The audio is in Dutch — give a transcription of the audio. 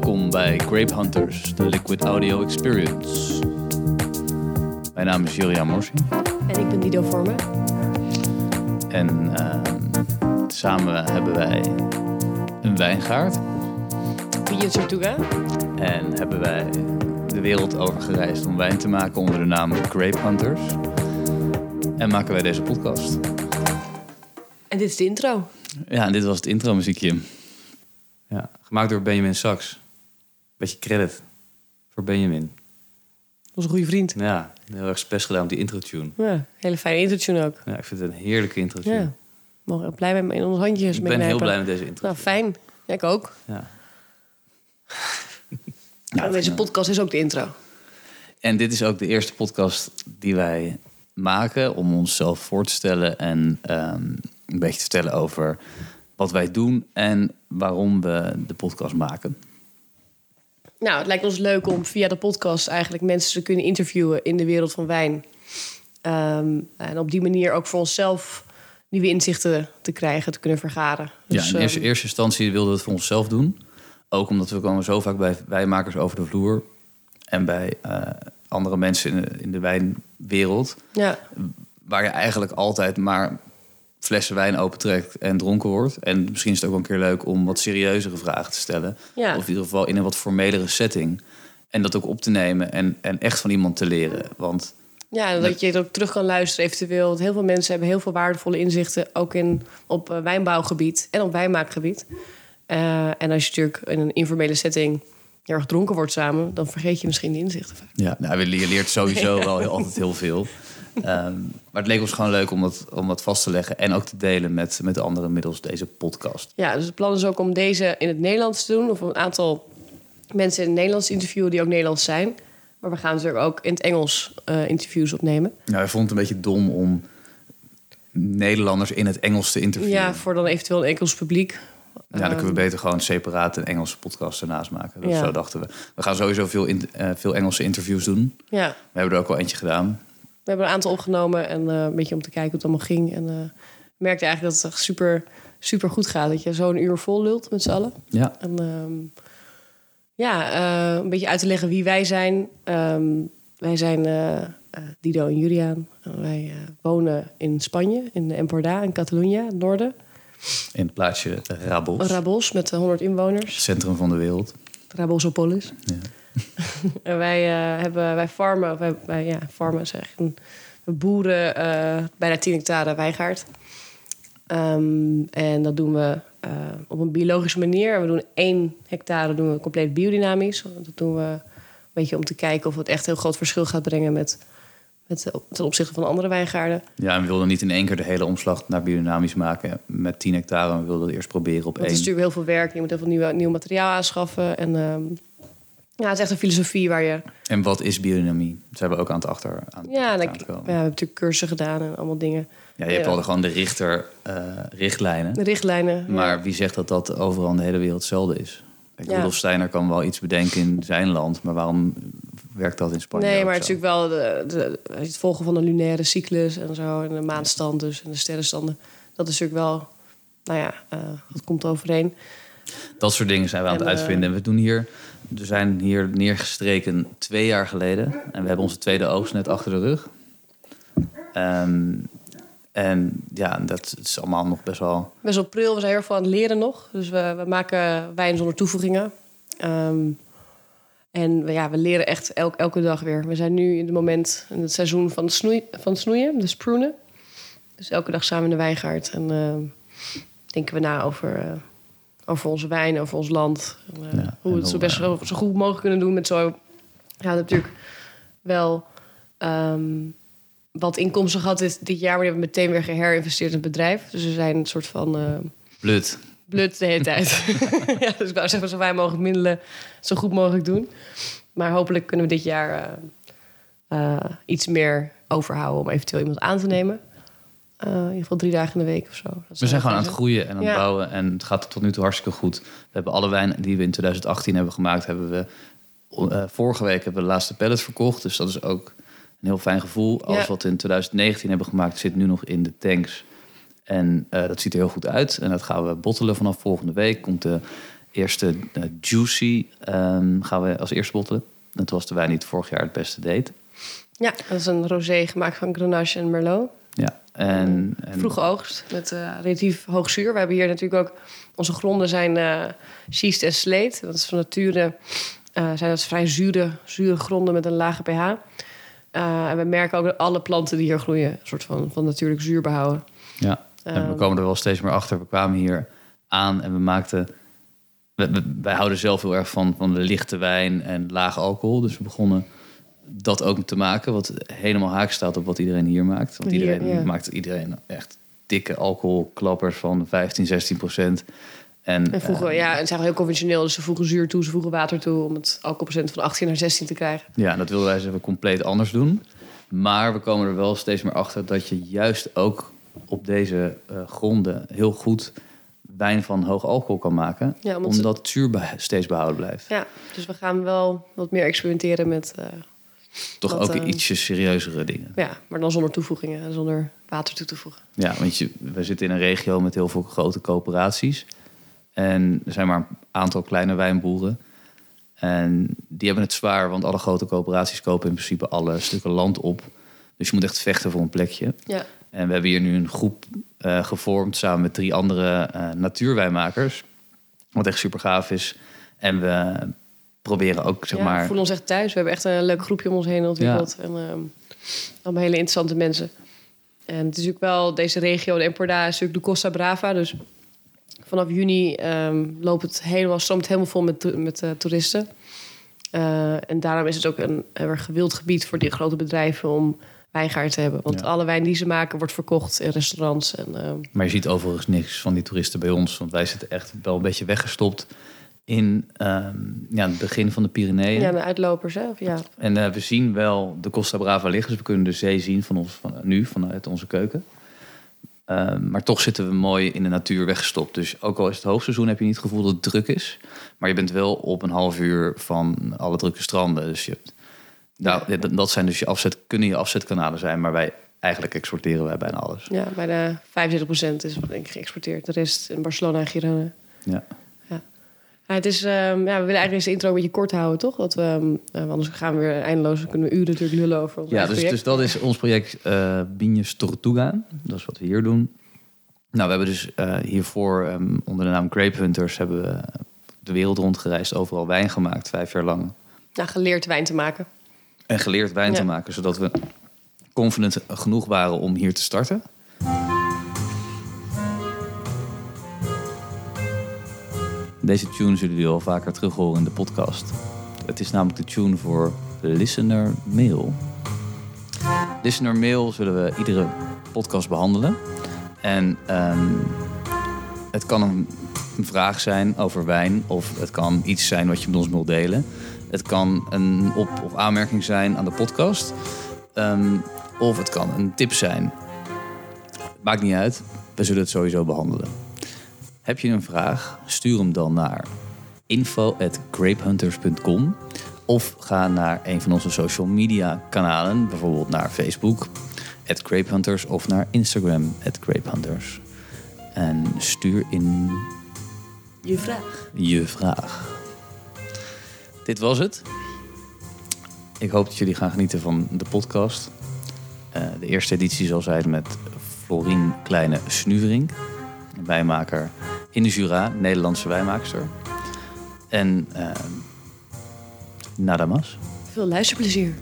bij Grape Hunters, de Liquid Audio Experience. Mijn naam is Julia Morsi En ik ben Dido Vormen. en ehm, samen hebben wij een wijngaard Via Tortuga. en hebben wij de wereld over gereisd om wijn te maken onder de naam Grape Hunters. En maken wij deze podcast. En dit is de intro. Ja, en dit was het intro muziekje. Ja, gemaakt door Benjamin Sachs. Beetje credit voor Benjamin. Onze goede vriend. Ja, heel erg best gedaan op die intro-tune. Ja, hele fijne intro ook. Ja, ik vind het een heerlijke intro-tune. Ja. Mogen er blij mee in onze handjes ik ben heel blij met deze intro. Nou, fijn. Ja, ik ook. Ja. Deze podcast is ook de intro. En dit is ook de eerste podcast die wij maken om onszelf voor te stellen en ehm, een beetje te vertellen over wat wij doen en waarom we de podcast maken. Nou, het lijkt ons leuk om via de podcast eigenlijk mensen te kunnen interviewen in de wereld van wijn. Ehm, en op die manier ook voor onszelf nieuwe inzichten te krijgen, te kunnen vergaren. Ja, Dus, in eerste, ehm, eerste instantie wilden we het voor onszelf doen. Ook omdat we komen zo vaak bij wijnmakers over de vloer en bij eh, andere mensen in de, in de wijnwereld. ja, waar je eigenlijk altijd maar flessen wijn opentrekt en dronken wordt. En misschien is het ook wel een keer leuk om wat serieuzere vragen te stellen. Ja. Of in ieder geval in een wat formelere setting. En dat ook op te nemen en, en echt van iemand te leren. Want Ja, dat je het ook terug kan luisteren eventueel. Want heel veel mensen hebben heel veel waardevolle inzichten... ook in, op eh, wijnbouwgebied en op wijnmaakgebied. Eh, en als je natuurlijk in een informele setting heel erg dronken wordt samen... dan vergeet je misschien de inzichten. vaak. ja, nou, je leert sowieso wel heel, altijd heel veel. Ehm, maar het leek ons gewoon leuk om dat, om dat vast te leggen... en ook te delen met, met anderen middels deze podcast. Ja, dus het plan is ook om deze in het Nederlands te doen... of een aantal mensen in het Nederlands te interviewen die ook Nederlands zijn. Maar we gaan natuurlijk ook in het Engels eh, interviews opnemen. Nou, wij vonden het een beetje dom om Nederlanders in het Engels te interviewen. Ja, voor dan eventueel een Engels publiek. Ja, dan kunnen we beter gewoon separaat een Engelse podcast ernaast maken. Ja. Zo dachten we. We gaan sowieso veel, in, eh, veel Engelse interviews doen. Ja, We hebben er ook wel eentje gedaan. We hebben een aantal opgenomen en eh, een beetje om te kijken hoe het allemaal ging. En ik merkte eigenlijk dat het echt super, super goed gaat. Dat je zo'n uur vol lult met z'n allen. Ja, En ehm, ja, een beetje uit te leggen wie wij zijn. Ehm, wij zijn Dido en Juliaan. En wij wonen in Spanje, in Emporda, in Catalunya, het noorden. In het plaatsje Rabos. Rabos met eh, 100 inwoners. Centrum van de wereld. Rabosopolis. Ja. En wij uh, hebben, wij farmen, wij, wij, ja, farmen een, we boeren uh, bijna 10 hectare wijngaard. Um, en dat doen we uh, op een biologische manier. We doen één hectare doen we compleet biodynamisch. Dat doen we een beetje om te kijken of het echt heel groot verschil gaat brengen met, met ten opzichte van andere wijngaarden. Ja, en we wilden niet in één keer de hele omslag naar biodynamisch maken met 10 hectare. We wilden het eerst proberen op één. is natuurlijk heel veel werk. Je moet heel veel nieuw, nieuw materiaal aanschaffen. En um, ja, het is echt een filosofie waar je... En wat is biodynamie? Zijn we ook aan het achter aan, ja, aan ik, ja, we hebben natuurlijk cursussen gedaan en allemaal dingen. Ja, je hebt ja. al gewoon de richter uh, richtlijnen. De richtlijnen. Maar ja. wie zegt dat dat overal in de hele wereld hetzelfde is? Kijk, ja. Rudolf Steiner kan wel iets bedenken in zijn land, maar waarom werkt dat in Spanje? Nee, maar het is natuurlijk wel de, de, het volgen van de lunaire cyclus en zo, en de maanstand dus, en de sterrenstanden. Dat is natuurlijk wel, nou ja, uh, dat komt overeen. Dat soort dingen zijn we aan het En, uitvinden. En we doen hier, we zijn hier neergestreken twee jaar geleden. En we hebben onze tweede oogst net achter de rug. Um, en ja, dat is allemaal nog best wel... Best wel pril. We zijn heel veel aan het leren nog. Dus we, we maken wijn zonder toevoegingen. Um, en we, ja, we leren echt elk, elke dag weer. We zijn nu in het moment in het seizoen van, het snoei, van het snoeien, dus prunen. Dus elke dag samen in de wijngaard. En uh, denken we na over, uh, over onze wijn, over ons land. En, uh, ja, hoe we het zo best zo, zo, goed mogelijk kunnen doen met zo... Ja, natuurlijk wel... Um, wat inkomsten gehad dit, dit jaar, maar die hebben meteen weer geherinvesteerd in het bedrijf. Dus we zijn een soort van. Uh, blut. Blut de hele tijd. ja, dus ik wou zeggen, zo wij mogelijk middelen zo goed mogelijk doen. Maar hopelijk kunnen we dit jaar uh, uh, iets meer overhouden om eventueel iemand aan te nemen. Uh, in ieder geval drie dagen in de week of zo. Dat we zijn gewoon aan het groeien en aan het ja. bouwen. En het gaat tot nu toe hartstikke goed. We hebben alle wijn die we in 2018 hebben gemaakt, hebben we. Vorige week hebben we de laatste pallet verkocht. Dus dat is ook een heel fijn gevoel. Alles ja. wat we in 2019 hebben gemaakt zit nu nog in de tanks. En uh, dat ziet er heel goed uit. En dat gaan we bottelen vanaf volgende week. Komt de eerste eh, Juicy ehm, gaan we als eerste bottelen. Dat was de wijn die het vorig jaar het beste deed. Ja, dat is een rosé gemaakt van Grenache en Merlot. Ja, en, en Vroege oogst met eh, relatief hoog zuur. We hebben hier natuurlijk ook... Onze gronden zijn eh schist en sleet. Dat is van nature... eh, zijn dat vrij zure, zure gronden met een lage pH. Eh, en we merken ook dat alle planten die hier groeien... een soort van, van natuurlijk zuur behouden. Ja, en we Ehm. komen er wel steeds meer achter. We kwamen hier aan en we maakten... we- we- wij houden zelf heel erg van, van de lichte wijn en laag alcohol. Dus we begonnen dat ook te maken. Wat helemaal haak staat op wat iedereen hier maakt. Want Hier, iedereen ja. maakt iedereen echt dikke alcoholklappers van 15, 16 procent. En, En vroeger, eh, ja, en zijn heel conventioneel. Dus ze voegen zuur toe, ze voegen water toe... om het alcoholprocent van 18 naar 16 te krijgen. Ja, dat wilden wij ze even compleet anders doen. Maar we komen er wel steeds meer achter dat je juist ook op deze eh, gronden heel goed wijn van hoog alcohol kan maken. Ja, omdat het zuur steeds behouden blijft. Ja, dus we gaan wel wat meer experimenteren met... eh, Toch ook ietsje serieuzere dingen. ja, maar dan zonder toevoegingen, en zonder water toe te voegen. Ja, want je, we zitten in een regio met heel veel grote coöperaties. En er zijn maar een aantal kleine wijnboeren. En die hebben het zwaar, want alle grote coöperaties kopen in principe alle stukken land op. Dus je moet echt vechten voor een plekje. Ja, En we hebben hier nu een groep eh, gevormd samen met drie andere eh, natuurwijnmakers. Wat echt super gaaf is. En we proberen ook, zeg ja, we maar... voelen ons echt thuis. We hebben echt een leuk groepje om ons heen ontwikkeld. En ehm, allemaal hele interessante mensen. En het is natuurlijk wel, deze regio, de Emporda, is natuurlijk de Costa Brava. Dus vanaf juni ehm, loopt het helemaal, stroomt helemaal vol met, met eh, toeristen. Eh, en daarom is het ook een heel erg gewild gebied voor die grote bedrijven om wijngaard te hebben. Want Ja. alle wijn die ze maken wordt verkocht in restaurants. En, ehm, Maar je ziet overigens niks van die toeristen bij ons. Want wij zitten echt wel een beetje weggestopt in ehm, ja, het begin van de Pyreneeën. ja, de uitlopers, hè? Of, ja. En eh, we zien wel de Costa Brava liggen. Dus we kunnen de zee zien van ons, van, nu vanuit onze keuken. Ehm, maar toch zitten we mooi in de natuur weggestopt. Dus ook al is het hoogseizoen, heb je niet het gevoel dat het druk is. Maar je bent wel op een half uur van alle drukke stranden. Dus je, hebt- nou, dat- zijn dus je afzet, kunnen je afzetkanalen zijn. Maar wij eigenlijk exporteren wij bijna alles. Ja, bijna 75% is denk ik geëxporteerd. De rest in Barcelona en Girona. Ja. Ja, het is, ehm, ja, we willen eigenlijk deze intro een beetje kort houden, toch? Dat we, ehm, eh, want anders gaan we weer eindeloos, kunnen we uren natuurlijk lullen over ons Ja, dus, dus dat is ons project eh Binjes Tortuga. Dat is wat we hier doen. Nou, we hebben dus eh, hiervoor ehm, onder de naam Grape Hunters... hebben we de wereld rondgereisd, overal wijn gemaakt, vijf jaar lang. Nou, geleerd wijn te maken. En geleerd wijn Ja. te maken, zodat we confident genoeg waren om hier te starten. Deze tune zullen jullie al vaker terug horen in de podcast. Het is namelijk de tune voor Listener Mail. Listener Mail zullen we iedere podcast behandelen. En ehm, het kan een, vraag zijn over wijn, of het kan iets zijn wat je met ons wilt delen. Het kan een op- of aanmerking zijn aan de podcast. Ehm, of het kan een tip zijn. Maakt niet uit. We zullen het sowieso behandelen. Heb je een vraag? Stuur hem dan naar info.grapehunters.com of ga naar een van onze social media kanalen, bijvoorbeeld naar Facebook, @grapehunters of naar Instagram @grapehunters. En stuur in Je vraag. je vraag. Dit was het. Ik hoop dat jullie gaan genieten van de podcast. Eh, de eerste editie zal zijn met Florien Kleine Snuvering, een wijnmaker in de Jura, Nederlandse wijnmaakster. En uh, nada más. Veel luisterplezier.